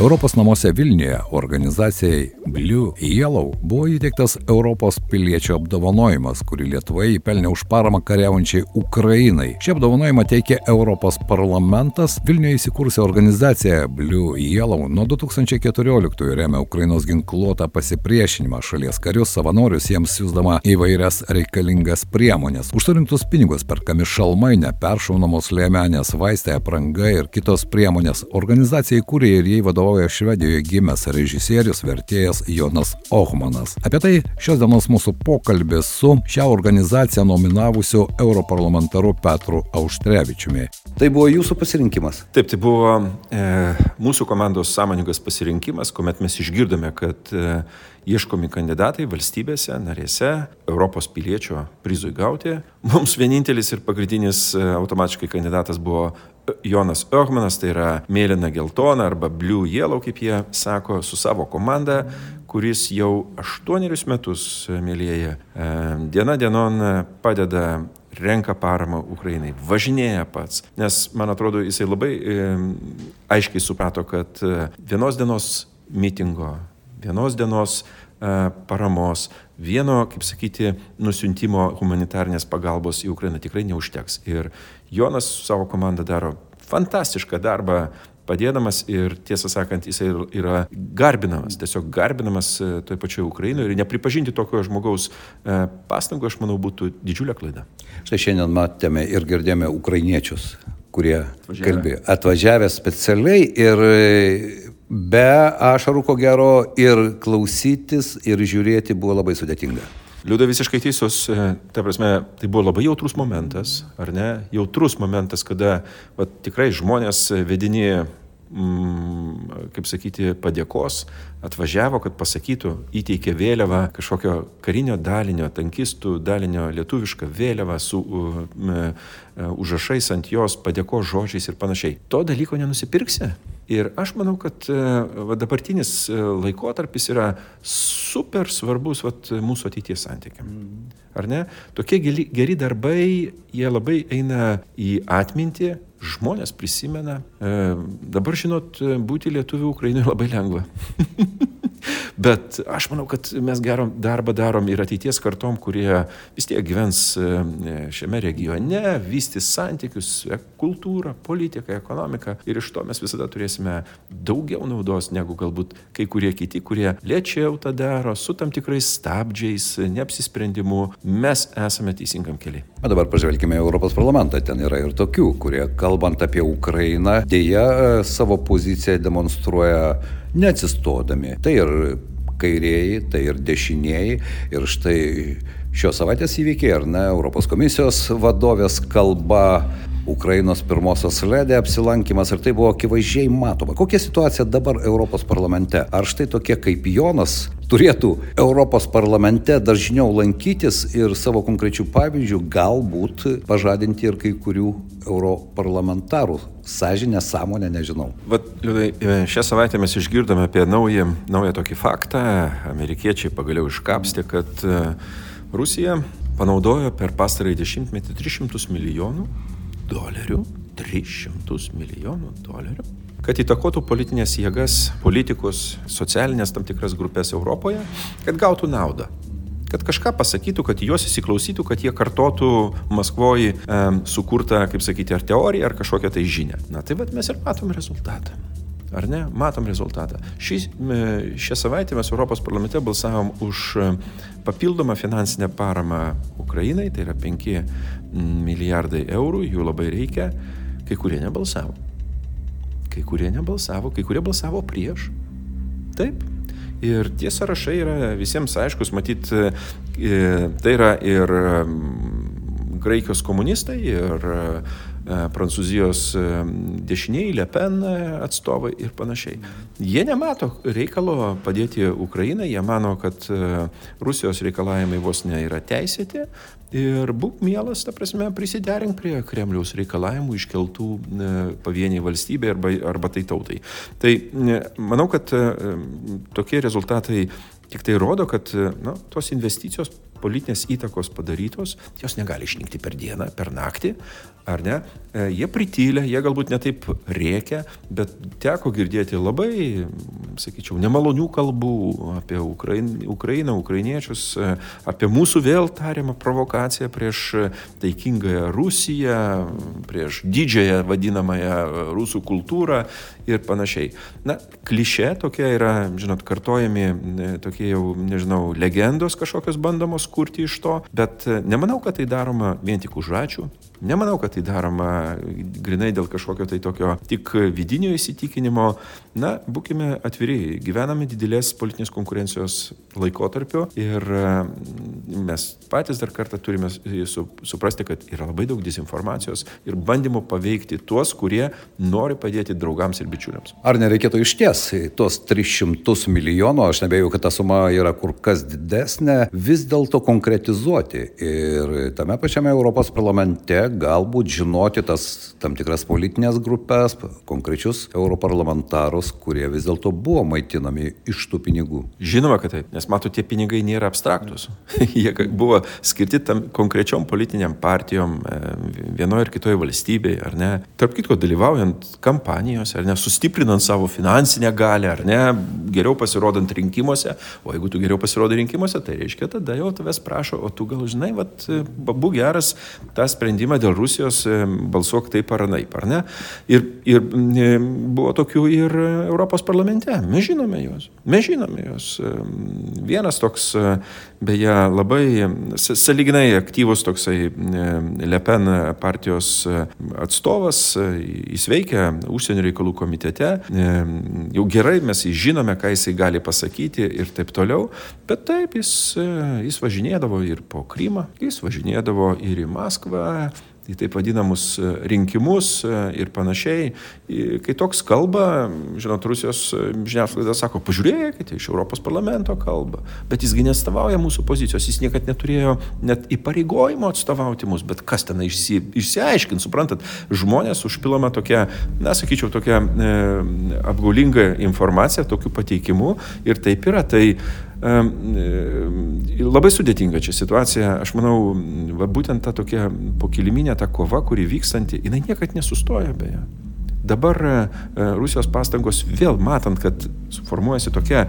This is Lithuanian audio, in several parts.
Europos namuose Vilniuje organizacijai Blue Yellow buvo įteiktas Europos piliečio apdovanojimas, kurį Lietuva įpelnė už paramą kariaujančiai Ukrainai. Šį apdovanojimą teikė Europos parlamentas. Vilniuje įsikūrusi organizacija Blue Yellow nuo 2014 remia Ukrainos ginkluotą pasipriešinimą šalies karius, savanorius, jiems siūsdama įvairias reikalingas priemonės. Už surinktus pinigus perkami šalmai, neperšaunamos lėmenės, vaistai, apranga ir kitos priemonės. Organizacijai kūrė ir jai vadovauja vadovauja Švedijoje gimęs režisierius, vertėjas Jonas Ohmanas. Apie tai šios dienos mūsų pokalbis su šią organizaciją nominavusiu europarlamentaru Petru Auštrevičiumi. Tai buvo jūsų pasirinkimas? Taip, tai buvo e, mūsų komandos sąmoningas pasirinkimas, kuomet mes išgirdome, kad e, ieškomi kandidatai valstybėse, narėse, Europos piliečio prizui gauti. Mums vienintelis ir pagrindinis e, automatiškai kandidatas buvo Jonas Ohmanas, tai yra mėlyna geltona arba blue yellow, kaip jie sako, su savo komanda, kuris jau aštuonerius metus, mėlyjeje, diena dienon padeda renka paramą Ukrainai, važinėja pats, nes man atrodo, jisai labai e, aiškiai suprato, kad e, vienos dienos mitingo, vienos dienos paramos, vieno, kaip sakyti, nusiuntimo humanitarnės pagalbos į Ukrainą tikrai neužteks. Ir Jonas su savo komanda daro fantastišką darbą padėdamas ir tiesą sakant, jisai yra garbinamas, tiesiog garbinamas e, toj pačioje Ukrainoje ir nepripažinti tokio žmogaus e, pastangų, aš manau, būtų didžiulė klaida. Štai šiandien matėme ir girdėjome ukrainiečius, kurie atvažiavę. kalbėjo, atvažiavę specialiai ir be ašarų ko gero ir klausytis ir žiūrėti buvo labai sudėtinga. Liuda visiškai teisus, e, ta prasme, tai buvo labai jautrus momentas, ar ne? Jautrus momentas, kada va, tikrai žmonės vedini mm, kaip sakyti, padėkos, atvažiavo, kad pasakytų, įteikė vėliavą kažkokio karinio dalinio, tankistų dalinio lietuvišką vėliavą su uh, uh, užrašais ant jos, padėkos žodžiais ir panašiai. To dalyko nenusipirksi. Ir aš manau, kad e, va, dabartinis e, laikotarpis yra super svarbus va, mūsų ateities santykiam. Mhm. Ar ne? Tokie geri, geri darbai, jie labai eina į atmintį, žmonės prisimena. E, dabar, žinot, būti lietuvių Ukrainoje labai lengva. Bet aš manau, kad mes gerą darbą darom ir ateities kartom, kurie vis tiek gyvens e, šiame regione, vystys santykius, e, kultūrą, politiką, ekonomiką. Ir iš to mes visada turėsime daugiau naudos negu galbūt kai kurie kiti, kurie lėčiau tą daro, su tam tikrais stabdžiais, neapsisprendimu. Mes esame teisingam keliui. O dabar pažvelkime į Europos parlamentą. Ten yra ir tokių, kurie, kalbant apie Ukrainą, dėja e, savo poziciją demonstruoja neatsistodami. Tai ir kairieji, tai ir dešinieji. Ir štai šios savaitės įvykiai, ar ne, Europos komisijos vadovės kalba Ukrainos pirmosios ledė apsilankimas ir tai buvo akivaizdžiai matoma. Kokia situacija dabar Europos parlamente? Ar štai tokie kaip Jonas turėtų Europos parlamente dažniau lankytis ir savo konkrečių pavyzdžių galbūt pažadinti ir kai kurių europarlamentarų sąžinę, sąmonę, nežinau. Vat, liudai, šią savaitę mes išgirdome apie naują, naują tokį faktą. Amerikiečiai pagaliau iškapstė, kad e, Rusija panaudojo per pastarąjį dešimtmetį 300 milijonų dolerių, 300 milijonų dolerių, kad įtakotų politinės jėgas, politikus, socialinės tam tikras grupės Europoje, kad gautų naudą. Kad kažką pasakytų, kad juos įsiklausytų, kad jie kartotų Maskvoje e, sukurtą, kaip sakyti, ar teoriją, ar kažkokią tai žinią. Na tai vad mes ir matom rezultatą. Ar ne? Matom rezultatą. Šį, šią savaitę mes Europos parlamente balsavom už e, papildomą finansinę paramą Ukrainai, tai yra 5 milijardai eurų, jų labai reikia. Kai kurie nebalsavo. Kai kurie nebalsavo, kai kurie balsavo prieš. Taip. Ir tie sąrašai yra visiems aiškus, matyt, e, tai yra ir graikijos komunistai, ir E, Prancūzijos e, dešiniai, Le Pen e, atstovai ir panašiai. Jie nemato reikalo padėti Ukrainai, jie mano, kad Rusijos reikalavimai vos ne yra teisėti ir būk mielas, ta prasme, prisiderink prie Kremliaus reikalavimų iškeltų pavieniai valstybė arba, arba tai tautai. Tai manau, kad tokie rezultatai tik tai rodo, kad na, tos investicijos politinės įtakos padarytos, jos negali išnykti per dieną, per naktį, ar ne? E, jie pritylė, jie galbūt netaip rėkia, bet teko girdėti labai, sakyčiau, nemalonių kalbų apie Ukrain, Ukrainą, ukrainiečius, e, apie mūsų vėl tariamą provokaciją prieš taikingąją Rusiją, prieš didžiąją vadinamąją rusų kultūrą ir panašiai. Na, klišė tokia yra, žinot, kartojami e, tokie jau, nežinau, legendos kažkokios bandomos kurti iš to, bet nemanau, kad tai daroma vien tik už ačiū. Nemanau, kad tai daroma grinai dėl kažkokio tai tokio tik vidinio įsitikinimo. Na, būkime atviri, gyvename didelės politinės konkurencijos laikotarpiu ir mm, mes patys dar kartą turime suprasti, kad yra labai daug dezinformacijos ir bandymų paveikti tuos, kurie nori padėti draugams ir bičiuliams. Ar nereikėtų iš ties tuos 300 milijonų, aš nebėjau, kad ta suma yra kur kas didesnė, vis dėlto konkretizuoti ir tame pačiame Europos parlamente galbūt žinoti tas tam tikras politinės grupės, konkrečius europarlamentarus, kurie vis dėlto buvo maitinami iš tų pinigų. Žinoma, kad taip, nes matot, tie pinigai nėra abstraktus. Jie buvo skirti tam konkrečiom politiniam partijom e, vienoje ar kitoje valstybėje, ar ne. Tarp kitko, dalyvaujant kampanijose, ar ne, sustiprinant savo finansinę galę, ar ne, geriau pasirodant rinkimuose, o jeigu tu geriau pasirodai rinkimuose, tai reiškia, tada jau tavęs prašo, o tu gal žinai, vad, būk geras tą sprendimą dėl Rusijos balsuok taip ar anaip, ar ne? Ir, ir buvo tokių ir Europos parlamente. Mes žinome juos. Mes žinome juos. Vienas toks, beje, labai saliginai aktyvus toksai Le Pen partijos atstovas, jis veikia užsienio reikalų komitete. Jau gerai mes žinome, ką jisai gali pasakyti ir taip toliau. Bet taip, jis, jis važinėdavo ir po Krymą, jis važinėdavo ir į Maskvą, į taip vadinamus e, rinkimus e, ir panašiai. Kai toks kalba, žinot, Rusijos e, žiniasklaida sako, pažiūrėkite, iš Europos parlamento kalba, bet jisgi nestovauja mūsų pozicijos, jis niekad neturėjo net įpareigojimo atstovauti mus, bet kas ten išsi, išsiaiškint, suprantat, žmonės užpilama tokia, na, sakyčiau, tokia e, apgaulinga informacija, tokiu pateikimu ir taip yra. Tai, Labai sudėtinga čia situacija, aš manau, va, būtent ta tokia pokiliminė ta kova, kuri vykstanti, jinai niekad nesustoja beje. Dabar e, Rusijos pastangos vėl matant, kad suformuojasi tokia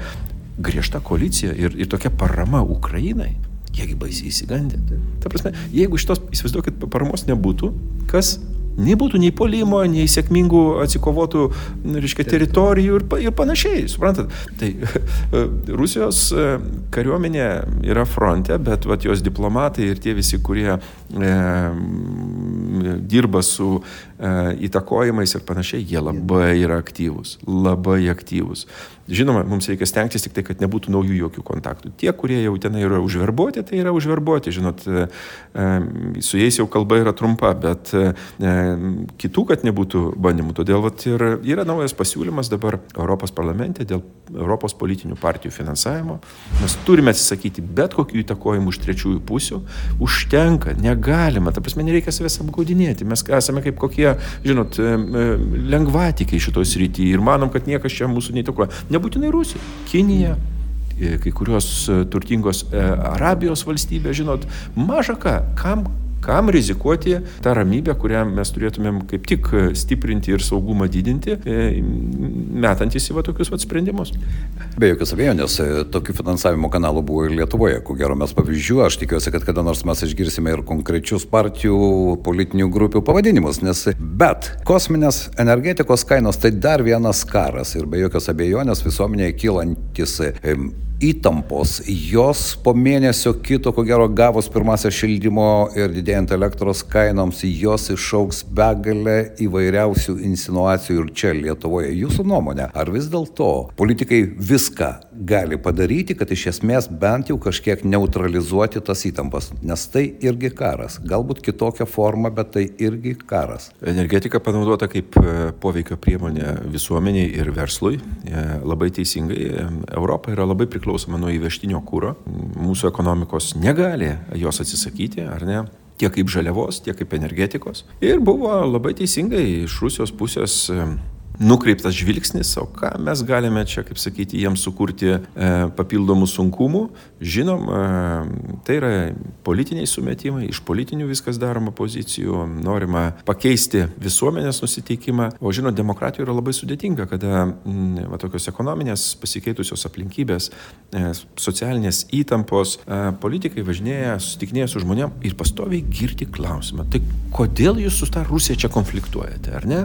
griežta koalicija ir, ir tokia parama Ukrainai, jiegi baisiai įsigandė. Ta prasme, jeigu šitos, įsivaizduokit, paramos nebūtų, kas Nebūtų nei polimo, nei sėkmingų atsikovotų, reiškia, teritorijų ir, ir panašiai, suprantat. Tai Rusijos e, kariuomenė yra fronte, bet vat, jos diplomatai ir tie visi, kurie e, dirba su e, įtakojimais ir panašiai, jie labai yra aktyvūs, labai aktyvūs. Žinoma, mums reikia stengtis tik tai, kad nebūtų naujų jokių kontaktų. Tie, kurie jau ten yra užverbuoti, tai yra užverbuoti, žinot, e, e, su jais jau kalba yra trumpa, bet e, kitų, kad nebūtų bandymų. Todėl vat, ir yra naujas pasiūlymas dabar Europos parlamente dėl Europos politinių partijų finansavimo. Mes turime atsisakyti bet kokių įtakojimų iš trečiųjų pusių. Užtenka, negalima, ta prasme, nereikia savęs apgaudinėti. Mes esame kaip kokie, žinot, lengvatikiai šitoj srityje ir manom, kad niekas čia mūsų neįtakoja. Nebūtinai Rusija, Kinija, e, kai kurios e, turtingos e, Arabijos valstybės, žinot, maža ką, kam Kam rizikuoti tą ramybę, kurią mes turėtumėm kaip tik stiprinti ir saugumą didinti, metantis į va tokius va sprendimus? Be jokios abejonės, tokių finansavimo kanalų buvo ir Lietuvoje, ko gero mes pavyzdžių, aš tikiuosi, kad kada nors mes išgirsime ir konkrečius partijų politinių grupių pavadinimus, nes bet kosminės energetikos kainos tai dar vienas karas ir be jokios abejonės visuomenėje kylantis įtampos, jos po mėnesio kito, ko gero gavus pirmąsią šildymo ir didėjant elektros kainoms, jos išauks begalę įvairiausių insinuacijų ir čia Lietuvoje. Jūsų nuomonė, ar vis dėlto politikai viską gali padaryti, kad iš esmės bent jau kažkiek neutralizuoti tas įtampas, nes tai irgi karas, galbūt kitokia forma, bet tai irgi karas. Energetika panaudota kaip e, poveikio priemonė visuomeniai ir verslui. E, labai teisingai, e, Europa yra labai priklausoma nuo įvežtinio kūro. Mūsų ekonomikos negali jos atsisakyti, ar ne? Tiek kaip žaliavos, tiek kaip energetikos. Ir buvo labai teisingai iš Rusijos pusės nukreiptas žvilgsnis, o ką mes galime čia, kaip sakyti, jiems sukurti e, papildomų sunkumų. Žinom, e, tai yra politiniai sumetimai, iš politinių viskas daroma pozicijų, norima pakeisti visuomenės nusiteikimą, o žinot, demokratija yra labai sudėtinga, kada m, va, tokios ekonominės pasikeitusios aplinkybės, e, socialinės įtampos, e, politikai važinėja, susitikinėja su žmonėm ir pastoviai girti klausimą, tai kodėl jūs su ta Rusija čia konfliktuojate, ar ne?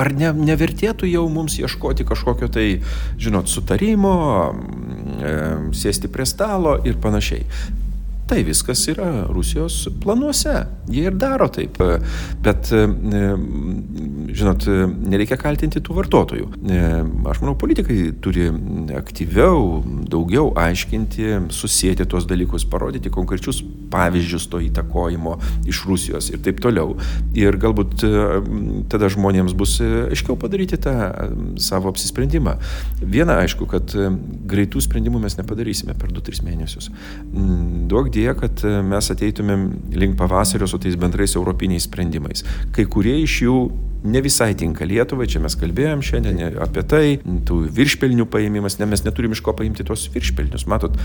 Ar ne, nevertėtų jau mums ieškoti kažkokio tai, žinot, sutarimo, mm, sėsti prie stalo ir panašiai. Tai viskas yra Rusijos planuose. Jie ir daro taip. Bet, žinot, nereikia kaltinti tų vartotojų. Aš manau, politikai turi aktyviau, daugiau aiškinti, susijęti tuos dalykus, parodyti konkrečius pavyzdžius to įtakojimo iš Rusijos ir taip toliau. Ir galbūt tada žmonėms bus aiškiau padaryti tą savo apsisprendimą. Viena aišku, kad greitų sprendimų mes nepadarysime per 2-3 mėnesius. Duok idėja, kad e, mes ateitumėm link pavasario su tais bendrais europiniais sprendimais. Kai kurie iš jų ne visai tinka Lietuvai, čia mes kalbėjom šiandien apie tai, tų viršpelnių paėmimas, ne mes neturim iš ko paimti tos viršpelnius. Matot,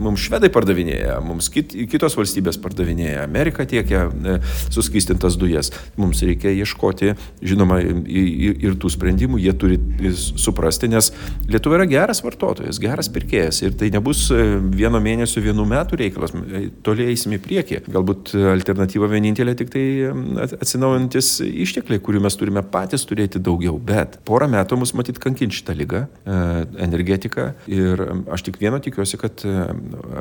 mums švedai pardavinėja, mums kit, kitos valstybės pardavinėja, Amerika tiekia e, suskystintas dujas. Mums reikia ieškoti, žinoma, ir tų sprendimų, jie turi suprasti, nes Lietuva yra geras vartotojas, geras pirkėjas ir tai nebus e, vieno mėnesio, vienų metų reikalas, e, toliai eisime į priekį. Galbūt alternatyva vienintelė tik tai atsinaujantis ištekliai, kurių mes turime patys turėti daugiau, bet porą metų mus matyt kankint šitą lygą, e, energetiką ir aš tik vieno tikiuosi, kad e,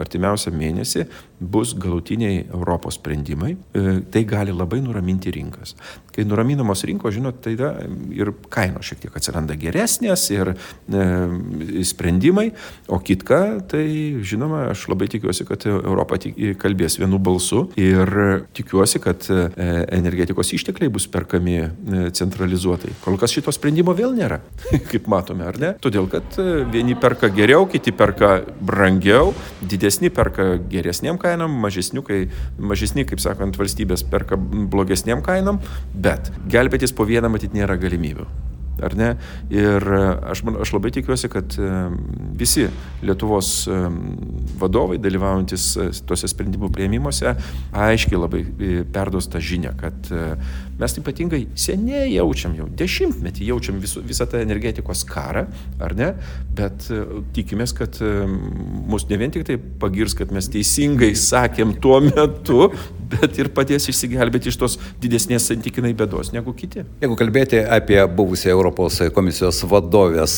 artimiausią mėnesį bus galutiniai Europos sprendimai. E, tai gali labai nuraminti rinkas. Kai nuraminamos rinkos, žinot, tai da, ir kainos šiek tiek atsiranda geresnės ir sprendimai, o kitka, tai žinoma, aš labai tikiuosi, kad Europa kalbės vienu balsu ir tikiuosi, kad energetikos ištekliai bus perkami centralizuotai. Kol kas šito sprendimo vėl nėra, kaip matome, ar ne? Todėl, kad e, vieni perka geriau, kiti perka brangiau, didesni perka geresniem kainom, mažesni, kai, mažesni, kaip sakant, valstybės perka blogesniem kainom, bet gelbėtis po vieną matyt nėra galimybių ar ne? Ir e, aš, man, aš labai tikiuosi, kad e, visi Lietuvos e, vadovai, dalyvaujantis tuose sprendimų prieimimuose, aiškiai labai perduos tą žinią, kad mes ypatingai seniai jaučiam, jau dešimtmetį jaučiam visu, visą tą energetikos karą, ar ne? Bet tikimės, kad mus ne vien tik tai pagirs, kad mes teisingai sakėm tuo metu, bet ir padės išsigelbėti iš tos didesnės santykinai bėdos negu kiti. Jeigu kalbėti apie buvusią Europos komisijos vadovės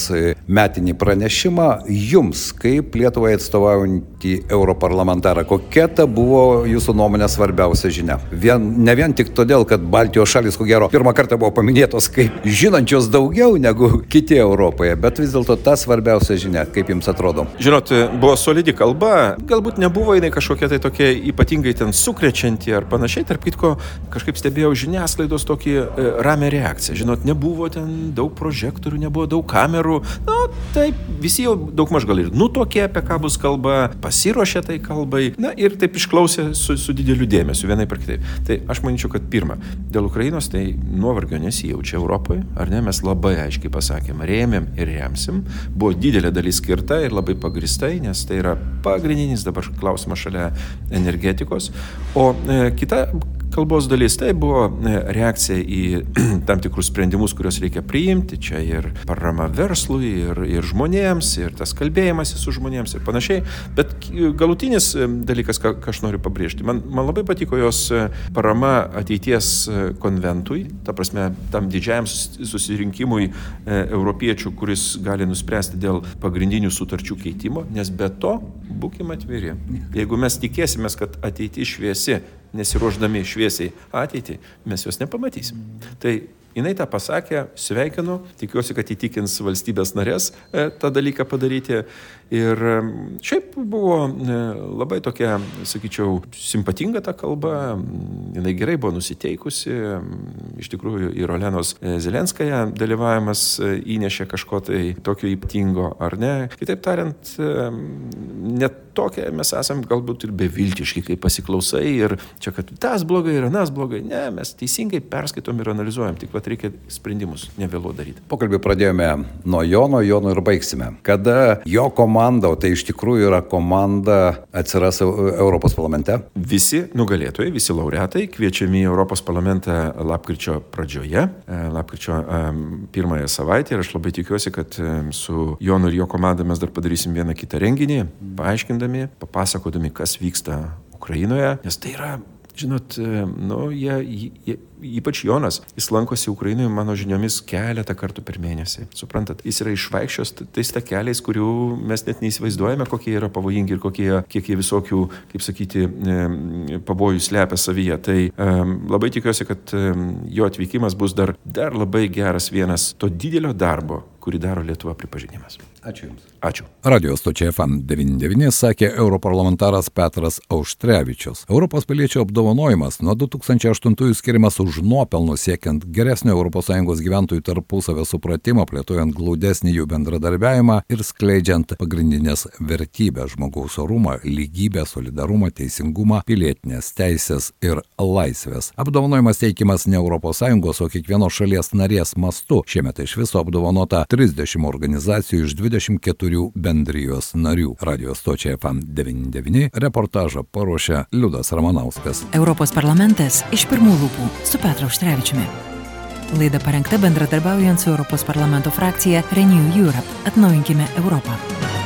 metinį pranešimą, jums, kaip Lietuvai atstovaujantį europarlamentarą, kokia ta buvo jūsų nuomonė svarbiausia žinia? Vien, ne vien tik todėl, kad Baltijos šalis, ko gero, pirmą kartą buvo paminėtos kaip žinančios daugiau negu kiti Europoje, bet vis dėlto ta svarbiausia žinia, kaip jums atrodo? Žinot, buvo solidi kalba, galbūt nebuvo jinai kažkokia tai tokia ypatingai ten sukrečianti šventė ar panašiai. Tarp kitko, kažkaip stebėjau žiniasklaidos tokį e, ramę reakciją. Žinot, nebuvo ten daug prožektorių, nebuvo daug kamerų. Na, taip, visi jau daug maž gal ir nutokė, apie ką bus kalba, pasiruošė tai kalbai. Na ir taip išklausė su, su dideliu dėmesiu, vienai per kitaip. Tai aš manyčiau, kad pirmą, dėl Ukrainos tai nuovargio nesijaučia Europoje, ar ne, mes labai aiškiai pasakėm, rėmėm ir remsim. Buvo didelė dalis skirta ir labai pagristai, nes tai yra pagrindinis dabar klausimas šalia energetikos. O kita kalbos dalis tai buvo e, reakcija į tam tikrus sprendimus, kuriuos reikia priimti. Čia ir parama verslui, ir, ir žmonėms, ir tas kalbėjimas su žmonėms ir panašiai. Bet galutinis e, dalykas, ką, ką aš noriu pabrėžti, man, man labai patiko jos parama ateities konventui, ta prasme, tam didžiajam susirinkimui e, europiečių, kuris gali nuspręsti dėl pagrindinių sutarčių keitimo, nes be to, būkime atviri. Jeigu mes tikėsime, kad ateitis šviesi, nesiruoždami šviesiai ateitį, mes jos nepamatysim. Tai jinai tą pasakė, sveikinu, tikiuosi, kad įtikins valstybės narės e, tą dalyką padaryti Ir šiaip buvo labai tokia, sakyčiau, simpatinga ta kalba, jinai gerai buvo nusiteikusi, iš tikrųjų ir Olenos Zelenskaja dalyvavimas įnešė kažko tai tokio ypatingo, ar ne? Kitaip tariant, net tokie mes esame galbūt ir beviltiški, kai pasiklausai ir čia, kad tas blogai ir anas blogai. Ne, mes teisingai perskaitom ir analizuojam, tik pat reikia sprendimus nevėlu daryti. Pokalbį pradėjome nuo Jono, Jono ir baigsime. Kada jo komanda, o tai iš tikrųjų yra komanda, atsiras Europos parlamente? Visi nugalėtojai, visi laureatai kviečiami į Europos parlamentą lapkričio pradžioje, e, lapkričio um, pirmąją savaitę ir aš labai tikiuosi, kad um, su Jonu ir jo komanda mes dar padarysim vieną kitą renginį, paaiškindami papasakodami, kas vyksta Ukrainoje, nes tai yra žinot, nu, jie, jie, ypač Jonas, jis lankosi Ukrainoje, mano žiniomis, keletą kartų per mėnesį. Suprantat, jis yra išvaikščios tais takeliais, kurių mes net neįsivaizduojame, kokie yra pavojingi ir kokie, kiek jie visokių, kaip sakyti, pavojų slepia savyje. Tai um, labai tikiuosi, kad um, jo atvykimas bus dar, dar labai geras vienas to didelio darbo, kurį daro Lietuva pripažinimas. Ačiū Jums. Ačiū. Radio stočiai FM99 sakė europarlamentaras Petras Auštrevičius. Europos piliečių apdovanojimas nuo 2008 skiriamas už nuopelnus siekiant geresnio ES gyventojų tarpusavio supratimo, plėtojant glaudesnį jų bendradarbiavimą ir skleidžiant pagrindinės vertybės - žmogaus orumą, lygybę, solidarumą, teisingumą, pilietinės teisės ir laisvės. Apdovanojimas teikiamas ne ES, o kiekvienos šalies narės mastu. Šiemet iš viso apdovanota 30 organizacijų iš 24 bendrijos narių. Radio stočiai FM99 reportažą paruošė Liudas Ramanauskas. Europos parlamentas iš pirmų lūpų su Petru Užtrevičiumi. Laida parengta bendradarbiaujant su Europos parlamento frakcija Renew Europe. Atnaujinkime Europą.